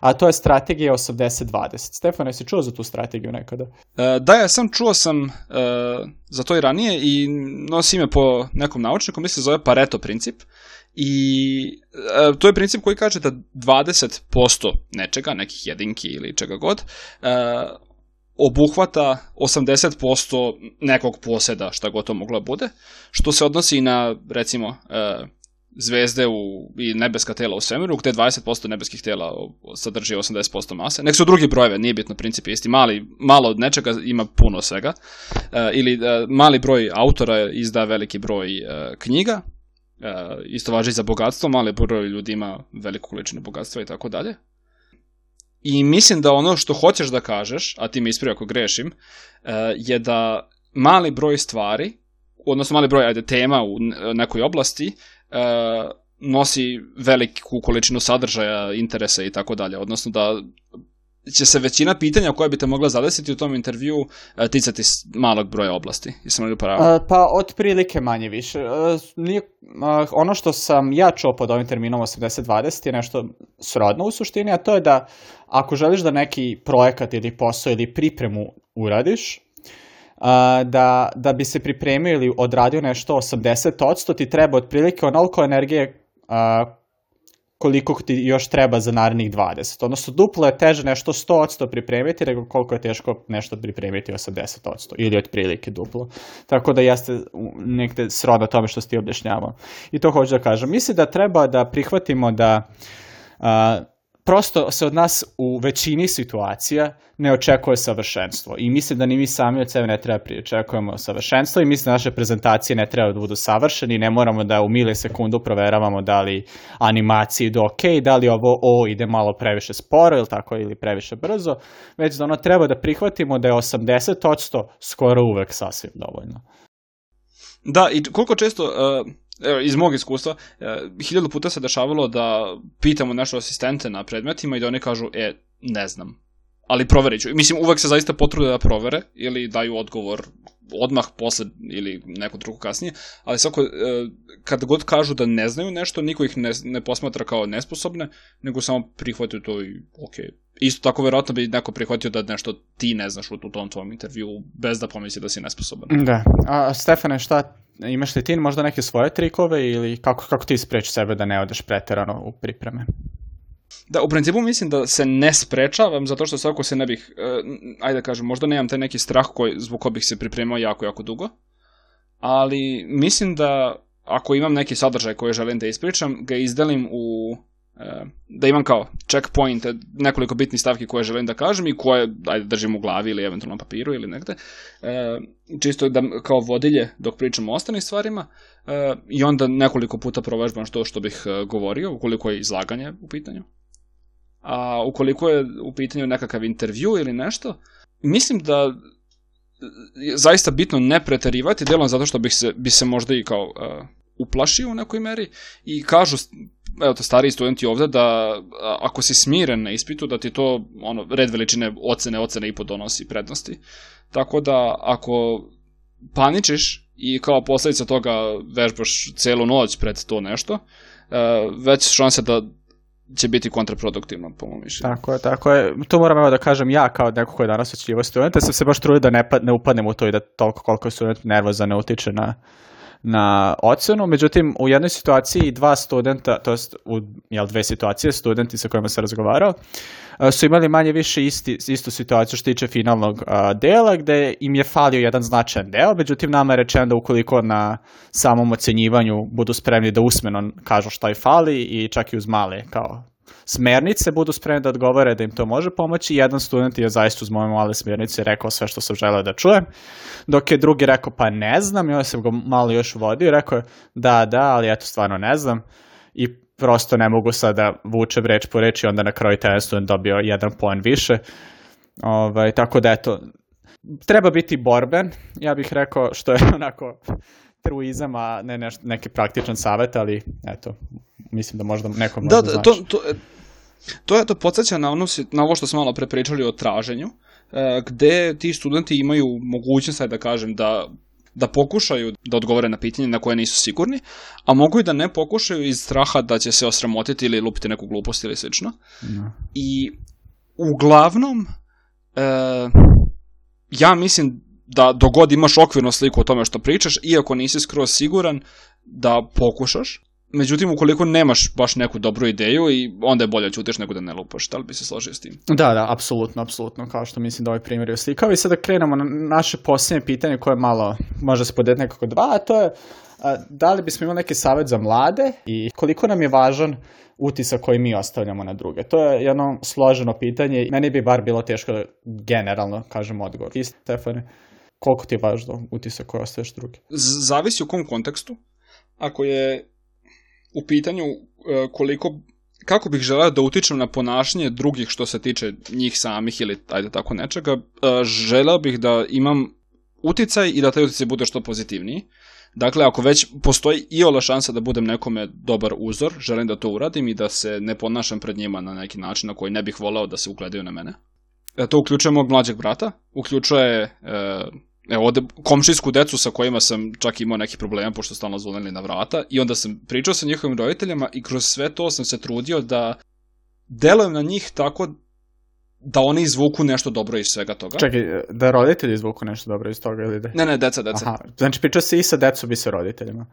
a to je strategija 80-20. Stefan, jesi čuo za tu strategiju nekada? E, da, ja sam čuo sam e, za to i ranije i nosi ime po nekom naučniku, mislim se zove Pareto princip I e, to je princip koji kaže da 20% nečega, nekih jedinki ili čega god, e, obuhvata 80% nekog poseda, šta god to moglo da bude, što se odnosi na, recimo, e, zvezde u, i nebeska tela u svemiru, gde 20% nebeskih tela sadrži 80% mase. Nek su drugi brojeve, nije bitno, princip je isti. Mali, malo od nečega ima puno svega. E, ili e, mali broj autora izda veliki broj e, knjiga, E, isto važi za bogatstvo, mali broj ljudi ima veliku količinu bogatstva i tako dalje. I mislim da ono što hoćeš da kažeš, a ti mi ispri ako grešim, e, je da mali broj stvari, odnosno mali broj ajde, tema u nekoj oblasti, e, nosi veliku količinu sadržaja, interesa i tako dalje, odnosno da će se većina pitanja koja bi te mogla zadesiti u tom intervju e, ticati malog broja oblasti. Jesam li upravo? E, pa, otprilike manje više. E, nije, ono što sam ja čuo pod ovim terminom 80-20 je nešto srodno u suštini, a to je da ako želiš da neki projekat ili posao ili pripremu uradiš, da, da bi se pripremio ili odradio nešto 80%, ti treba otprilike onoliko energije koliko ti još treba za narednih 20. Odnosno, duplo je teže nešto 100% pripremiti nego koliko je teško nešto pripremiti 80% ili otprilike duplo. Tako da jeste negde sroda tome što ti objašnjavao. I to hoću da kažem. Mislim da treba da prihvatimo da a, prosto se od nas u većini situacija ne očekuje savršenstvo i mislim da ni mi sami od sebe ne treba pričekujemo savršenstvo i mislim da naše prezentacije ne treba da budu savršene i ne moramo da u mile sekundu proveravamo da li animacije idu ok, da li ovo o ide malo previše sporo ili tako ili previše brzo, već da ono treba da prihvatimo da je 80% skoro uvek sasvim dovoljno. Da, i koliko često uh, evo, iz mog iskustva, e, hiljadu puta se dešavalo da pitamo naše asistente na predmetima i da oni kažu, e, ne znam, ali proverit ću. Mislim, uvek se zaista potrude da provere ili daju odgovor odmah posle ili neko drugo kasnije, ali svako, e, kad god kažu da ne znaju nešto, niko ih ne, ne posmatra kao nesposobne, nego samo prihvataju to i ok. Isto tako verovatno bi neko prihvatio da nešto ti ne znaš u, u tom tvom intervju, bez da pomisli da si nesposoban. Da. A Stefane, šta imaš li ti možda neke svoje trikove ili kako, kako ti spreči sebe da ne odeš preterano u pripreme? Da, u principu mislim da se ne sprečavam, zato što svako se ne bih, uh, ajde da kažem, možda nemam taj neki strah koji, zbog kojeg bih se pripremao jako, jako dugo, ali mislim da ako imam neki sadržaj koji želim da ispričam, ga izdelim u Eh, da imam kao checkpoint, eh, nekoliko bitnih stavki koje želim da kažem i koje ajde, držim u glavi ili eventualno papiru ili negde, e, čisto da kao vodilje dok pričam o ostalim stvarima e, i onda nekoliko puta provežbam što što bih govorio, ukoliko je izlaganje u pitanju. A ukoliko je u pitanju nekakav intervju ili nešto, mislim da je zaista bitno ne preterivati, delom zato što bih se, bi se možda i kao e, uplašio u nekoj meri i kažu evo te stariji studenti ovde da ako si smiren na ispitu da ti to ono red veličine ocene ocene i podonosi prednosti. Tako da ako paničiš i kao posledica toga vežbaš celu noć pred to nešto, e, već šanse da će biti kontraproduktivno, po mom mišljenju. Tako je, tako je. To moram evo da kažem ja kao neko ko je danas očljivo studenta, sam se baš trudio da ne, pa, ne upadnem u to i da toliko koliko je student nervoza ne utiče na, na ocenu, međutim u jednoj situaciji dva studenta, to jest u jel, dve situacije, studenti sa kojima sam razgovarao, su imali manje više isti, istu situaciju što tiče finalnog a, dela, gde im je falio jedan značajan deo, međutim nama je rečeno da ukoliko na samom ocenjivanju budu spremni da usmeno kažu šta je fali i čak i uz male kao smernice budu spremne da odgovore da im to može pomoći. Jedan student je zaista uz moje male smernice rekao sve što sam želeo da čujem, dok je drugi rekao pa ne znam i onda sam ga malo još vodio i rekao je da, da, ali eto stvarno ne znam i prosto ne mogu sad da vučem reč po reči, onda na kraju taj student dobio jedan poen više. Ovaj, tako da eto, treba biti borben, ja bih rekao što je [LAUGHS] onako truizama, ne neš, neki praktičan savet, ali eto, mislim da možda nekom da, možda da, to, to, e, to je to podsjeća na, ono, na ovo što smo malo prepričali o traženju, e, gde ti studenti imaju mogućnost, da kažem, da da pokušaju da odgovore na pitanje na koje nisu sigurni, a mogu i da ne pokušaju iz straha da će se osramotiti ili lupiti neku glupost ili slično. No. Da. I uglavnom, e, ja mislim da dogod imaš okvirnu sliku o tome što pričaš, iako nisi skroz siguran, da pokušaš. Međutim, ukoliko nemaš baš neku dobru ideju i onda je bolje da ćutiš nego da ne lupaš, da li bi se složio s tim? Da, da, apsolutno, apsolutno, kao što mislim da ovaj primjer je oslikao. I sada krenemo na naše posljednje pitanje koje malo može se podeti nekako dva, a to je a, da li bismo imali neki savjet za mlade i koliko nam je važan utisak koji mi ostavljamo na druge? To je jedno složeno pitanje i meni bi bar bilo teško da generalno kažem odgovor. Ti, Stefane? koliko ti je važno utisak koji ostaješ drugi? Zavisi u kom kontekstu. Ako je u pitanju e, koliko kako bih želeo da utičem na ponašanje drugih što se tiče njih samih ili ajde tako nečega, e, želeo bih da imam uticaj i da taj uticaj bude što pozitivniji. Dakle, ako već postoji i ola šansa da budem nekome dobar uzor, želim da to uradim i da se ne ponašam pred njima na neki način na koji ne bih volao da se ugledaju na mene. E, to uključuje mog mlađeg brata, uključuje e, evo, ovde komšijsku decu sa kojima sam čak imao neki problem, pošto stalno zvonili na vrata, i onda sam pričao sa njihovim roditeljima i kroz sve to sam se trudio da delujem na njih tako da oni izvuku nešto dobro iz svega toga. Čekaj, da roditelji izvuku nešto dobro iz toga ili da? Ne, ne, deca, deca. Aha, znači pričao si i sa decom i sa roditeljima.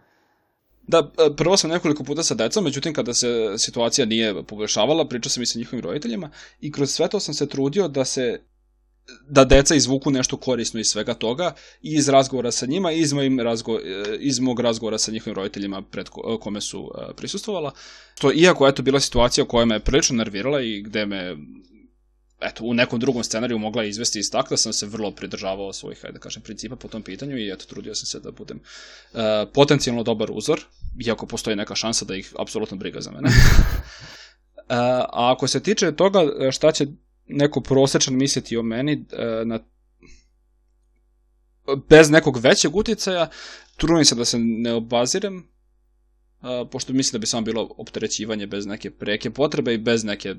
Da, e, prvo sam nekoliko puta sa decom, međutim kada se situacija nije poboljšavala, pričao sam i sa njihovim roditeljima i kroz sve to sam se trudio da se da deca izvuku nešto korisno iz svega toga i iz razgovora sa njima i iz, mojim razgo, e, iz mog razgovora sa njihovim roditeljima pred e, kome su e, prisustovala. To, iako je to bila situacija koja me prilično nervirala i gde me eto, u nekom drugom scenariju mogla izvesti iz takta, sam se vrlo pridržavao svojih, ajde da kažem, principa po tom pitanju i eto, trudio sam se da budem uh, potencijalno dobar uzor, iako postoji neka šansa da ih apsolutno briga za mene. uh, [LAUGHS] a ako se tiče toga šta će neko prosečan misliti o meni e, na bez nekog većeg uticaja, trudim se da se ne obazirem, Uh, pošto mislim da bi samo bilo opterećivanje bez neke preke potrebe i bez neke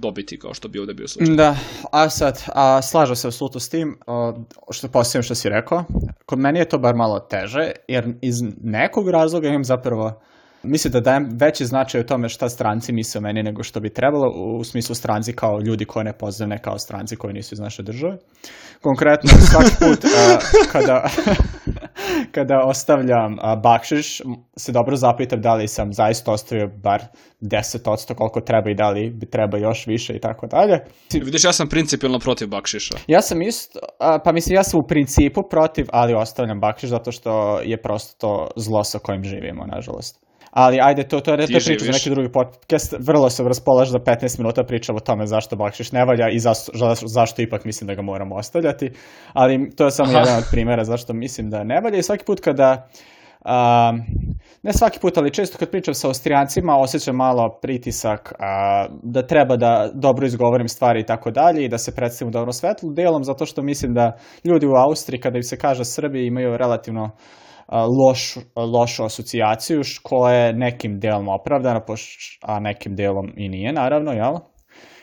dobiti kao što bi ovde bio slučaj. Da, a sad, a, slažem se absolutno s tim, a, što postavim što si rekao, kod meni je to bar malo teže, jer iz nekog razloga imam zapravo Mislim da dajem veći značaj o tome šta stranci misle o meni nego što bi trebalo, u smislu stranci kao ljudi koje ne poznam, ne kao stranci koji nisu iz naše države. Konkretno, [LAUGHS] svaki put a, kada, [LAUGHS] kada ostavljam a, bakšiš, se dobro zapitam da li sam zaista ostavio bar 10% koliko treba i da li bi treba još više i tako dalje. E, vidiš, ja sam principilno protiv bakšiša. Ja sam isto, a, pa mislim, ja sam u principu protiv, ali ostavljam bakšiš zato što je prosto to zlo sa kojim živimo, nažalost. Ali ajde, to, to je to priča za neki drugi podcast. Vrlo se raspolaš da 15 minuta pričam o tome zašto Bakšiš ne valja i zašto, zašto ipak mislim da ga moramo ostavljati. Ali to je samo Aha. jedan od primjera zašto mislim da ne valja. I svaki put kada Uh, ne svaki put, ali često kad pričam sa Austrijancima osjećam malo pritisak a, da treba da dobro izgovorim stvari i tako dalje i da se predstavim u dobro svetlu, delom zato što mislim da ljudi u Austriji kada im se kaže Srbi imaju relativno loš, lošu asocijaciju, koja je nekim delom opravdana, a nekim delom i nije, naravno, jel?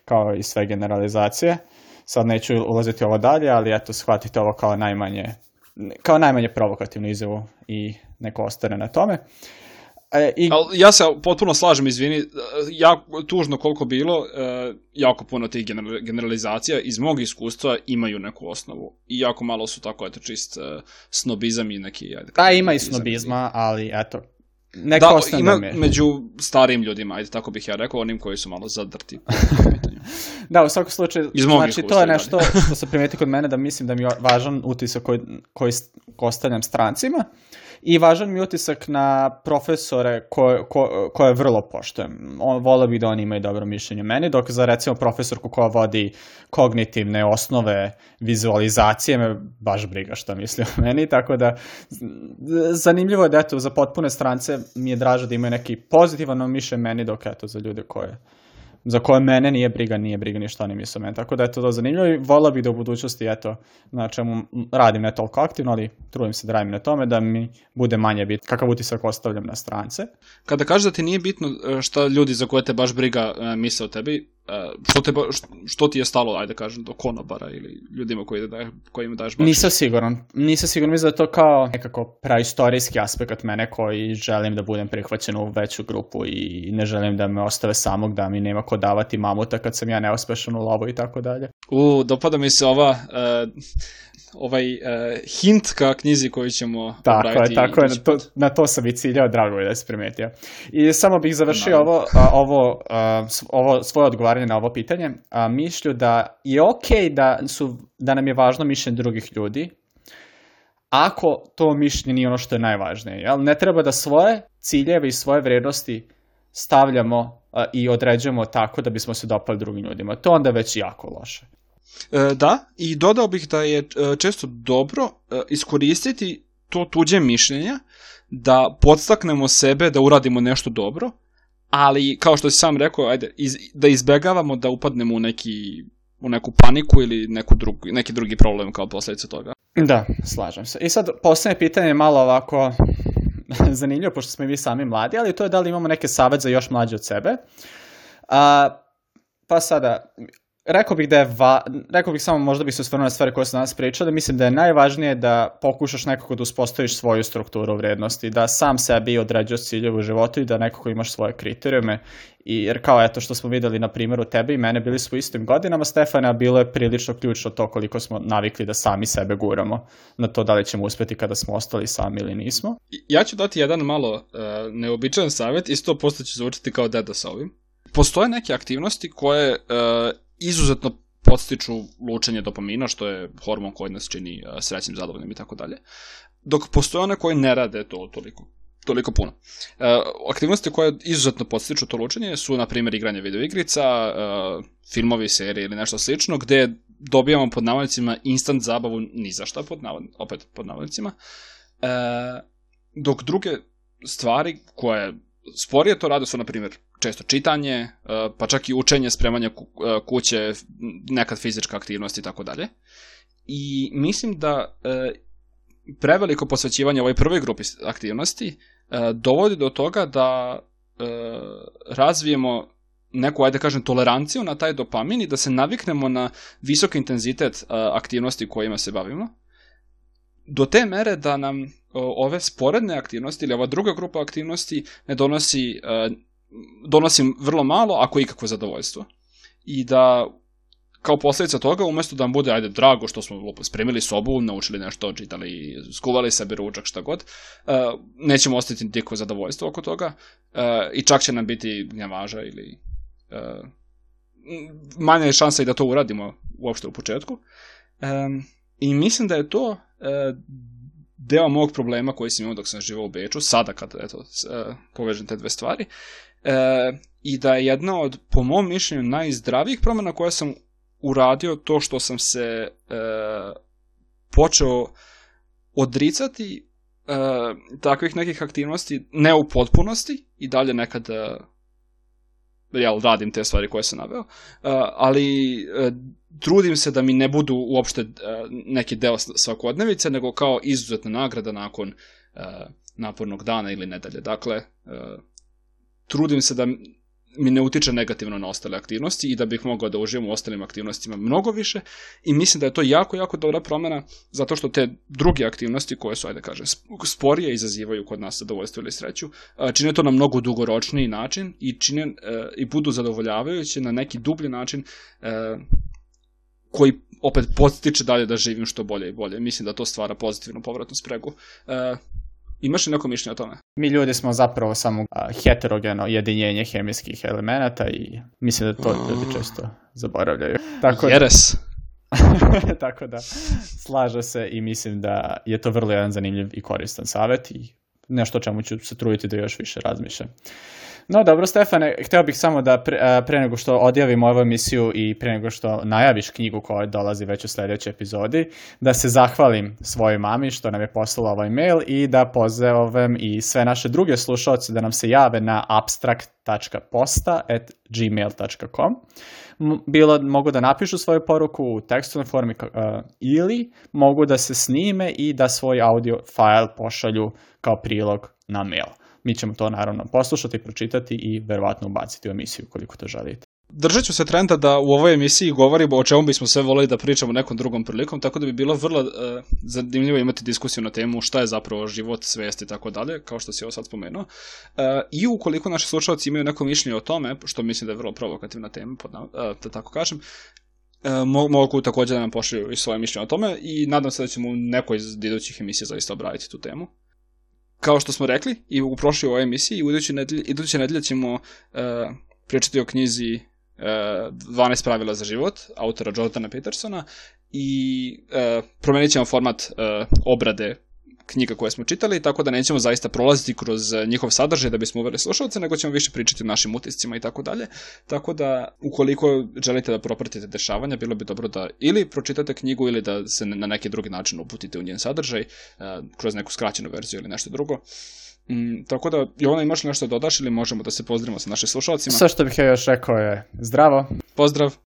Kao i sve generalizacije. Sad neću ulaziti ovo dalje, ali eto, shvatite ovo kao najmanje, kao najmanje provokativnu izjavu i neko ostane na tome. Uh, E, i... ja se potpuno slažem, izvini, e, ja, tužno koliko bilo, e, jako puno tih generalizacija iz mog iskustva imaju neku osnovu. I jako malo su tako, eto, čist e, snobizam i neki... Ajde, da, ima i snobizma, ali eto, da, neka da, ima je. među starijim ljudima, ajde tako bih ja rekao, onim koji su malo zadrti. [LAUGHS] da, u svakom slučaju, Iz znači to je da. nešto što se primeti kod mene da mislim da mi je važan utisak koji, koji ostavljam strancima. Uh, i važan mi utisak na profesore koje, ko, koje vrlo poštujem. On, volao bih da oni imaju dobro mišljenje o meni, dok za recimo profesorku koja vodi kognitivne osnove vizualizacije me baš briga šta misli o meni, tako da zanimljivo je da eto za potpune strance mi je draže da imaju neki pozitivan mišljenje o meni, dok eto za ljude koje za koje mene nije briga, nije briga ni šta ni mislim. Meni. Tako da je to da zanimljivo i volao bih da u budućnosti, eto, na čemu radim ne toliko aktivno, ali trudim se da radim na tome da mi bude manje bit kakav utisak ostavljam na strance. Kada kažeš da ti nije bitno e, šta ljudi za koje te baš briga e, misle o tebi, E, što, te, što ti je stalo, ajde da kažem, do konobara ili ljudima koji da, kojima daješ baš? Nisam siguran. Nisam siguran, mislim da je to kao nekako praistorijski aspekt mene koji želim da budem prihvaćen u veću grupu i ne želim da me ostave samog, da mi nema ko davati mamuta kad sam ja neuspešan u lobu i tako dalje. U, dopada mi se ova, uh, ovaj uh, hint ka knjizi koju ćemo tako je, tako je, na to, na to sam i ciljao, drago je da si primetio. I samo bih završio Naravno. ovo, uh, ovo, uh, ovo svoje odgovaranje odgovaranje na ovo pitanje, a, mišlju da je okay da, su, da nam je važno mišljenje drugih ljudi, ako to mišljenje nije ono što je najvažnije. Jel? Ne treba da svoje ciljeve i svoje vrednosti stavljamo a, i određujemo tako da bismo se dopali drugim ljudima. To onda već jako loše. E, da, i dodao bih da je e, često dobro e, iskoristiti to tuđe mišljenja da podstaknemo sebe da uradimo nešto dobro, ali kao što si sam rekao, ajde, iz, da izbegavamo da upadnemo u neki u neku paniku ili neku drugi, neki drugi problem kao posledica toga. Da, slažem se. I sad poslednje pitanje je malo ovako [LAUGHS] zanimljivo, pošto smo i mi sami mladi, ali to je da li imamo neke savjet za još mlađe od sebe. A, pa sada, rekao bih da je, va, rekao bih samo možda bi se osvrnuo na stvari koje sam danas pričao, da mislim da je najvažnije da pokušaš nekako da uspostaviš svoju strukturu vrednosti, da sam sebi određuješ ciljeve u životu i da nekako imaš svoje kriterijume. I, jer kao eto što smo videli na primjeru tebe i mene, bili smo u istim godinama Stefana, bilo je prilično ključno to koliko smo navikli da sami sebe guramo na to da li ćemo uspeti kada smo ostali sami ili nismo. Ja ću dati jedan malo uh, e, neobičajan savjet, isto posto će zvučati kao deda sa ovim. Postoje neke aktivnosti koje uh, izuzetno podstiču lučenje dopamina, što je hormon koji nas čini srećnim, zadovoljnim i tako dalje. Dok postoje one koji ne rade to toliko toliko puno. E, aktivnosti koje izuzetno podstiču to lučenje su, na primjer, igranje videoigrica, e, filmovi, serije ili nešto slično, gde dobijamo pod navodnicima instant zabavu ni za šta, pod navod, opet pod navodnicima, e, dok druge stvari koje sporije to rade su, na primjer, često čitanje, e, pa čak i učenje, spremanje e, kuće, nekad fizička aktivnost i tako dalje. I mislim da e, preveliko posvećivanje ovoj prvoj grupi aktivnosti dovodi do toga da razvijemo neku, ajde kažem, toleranciju na taj dopamin i da se naviknemo na visok intenzitet aktivnosti kojima se bavimo, do te mere da nam ove sporedne aktivnosti ili ova druga grupa aktivnosti ne donosi, e, donosi vrlo malo, ako ikakvo zadovoljstvo. I da kao posledica toga, umesto da nam bude, ajde, drago što smo spremili sobu, naučili nešto, čitali, skuvali sebi ručak, šta god, e, nećemo ostati diko zadovoljstvo oko toga e, i čak će nam biti gnjavaža ili manja je šansa i da to uradimo uopšte u početku. I mislim da je to deo mog problema koji sam imao dok sam živao u Beču, sada kad eto, e, povežem te dve stvari, e, i da je jedna od, po mom mišljenju, najzdravijih promena koja sam uradio to što sam se e, počeo odricati e, takvih nekih aktivnosti, ne u potpunosti, i dalje nekad e, Da jel, radim te stvari koje sam naveo, e, ali e, trudim se da mi ne budu uopšte e, neki deo svakodnevice, nego kao izuzetna nagrada nakon napornog dana ili nedalje. Dakle, trudim se da mi ne utiče negativno na ostale aktivnosti i da bih mogao da uživam u ostalim aktivnostima mnogo više i mislim da je to jako, jako dobra promena zato što te druge aktivnosti koje su, ajde kažem, sporije izazivaju kod nas zadovoljstvo ili sreću, čine to na mnogo dugoročniji način i čine e, i budu zadovoljavajuće na neki dublji način e, koji opet podstiče dalje da živim što bolje i bolje. Mislim da to stvara pozitivnu povratnu spregu. E, Imaš li neko mišljenje o tome? Mi ljudi smo zapravo samo a, heterogeno jedinjenje hemijskih elemenata i mislim da to oh. ljudi često zaboravljaju. Tako da- Jeres. [LAUGHS] Tako da, slaže se i mislim da je to vrlo jedan zanimljiv i koristan savet i nešto o čemu ću se truditi da još više razmišljam. No dobro Stefane, hteo bih samo da pre, e, pre nego što odjavimo ovu emisiju i pre nego što najaviš knjigu koja dolazi već u sledećoj epizodi, da se zahvalim svojoj mami što nam je poslala ovaj mail i da pozovem i sve naše druge slušalce da nam se jave na abstract.posta.gmail.com bilo mogu da napišu svoju poruku u tekstovnoj formi uh, ili mogu da se snime i da svoj audio file pošalju kao prilog na mail. Mi ćemo to naravno poslušati, pročitati i verovatno ubaciti u emisiju koliko to želite. Držat ću se trenda da u ovoj emisiji govorimo o čemu bismo sve voleli da pričamo nekom drugom prilikom, tako da bi bilo vrlo uh, zanimljivo imati diskusiju na temu šta je zapravo život, svest i tako dalje, kao što si ovo sad spomenuo. Uh, I ukoliko naši slušalci imaju neko mišljenje o tome, što mislim da je vrlo provokativna tema, pod, uh, da tako kažem, mo mogu takođe da nam pošalju i svoje mišljenje o tome i nadam se da ćemo u nekoj iz idućih emisija zaista obraditi tu temu kao što smo rekli i u prošloj ovoj emisiji, iduće nedelje, iduće nedelje ćemo uh, pričati o knjizi uh, e, 12 pravila za život, autora Jordana Petersona, i uh, promenit ćemo format uh, obrade knjiga koje smo čitali, tako da nećemo zaista prolaziti kroz eh, njihov sadržaj da bismo uveli slušalce, nego ćemo više pričati o našim utiscima i tako dalje. Tako da, ukoliko želite da propratite dešavanja, bilo bi dobro da ili pročitate knjigu ili da se na neki drugi način uputite u njen sadržaj, eh, kroz neku skraćenu verziju ili nešto drugo. Mm, tako da, Jovana, imaš li nešto da dodaš ili možemo da se pozdravimo sa našim slušalcima? Sve što bih ja još rekao je zdravo. Pozdrav.